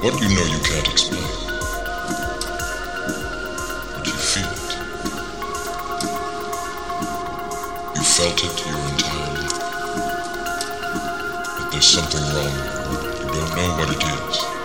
What you know you can't explain. But you feel it. You felt it your entire life. But there's something wrong with. You don't know what it is.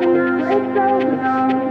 It's so long.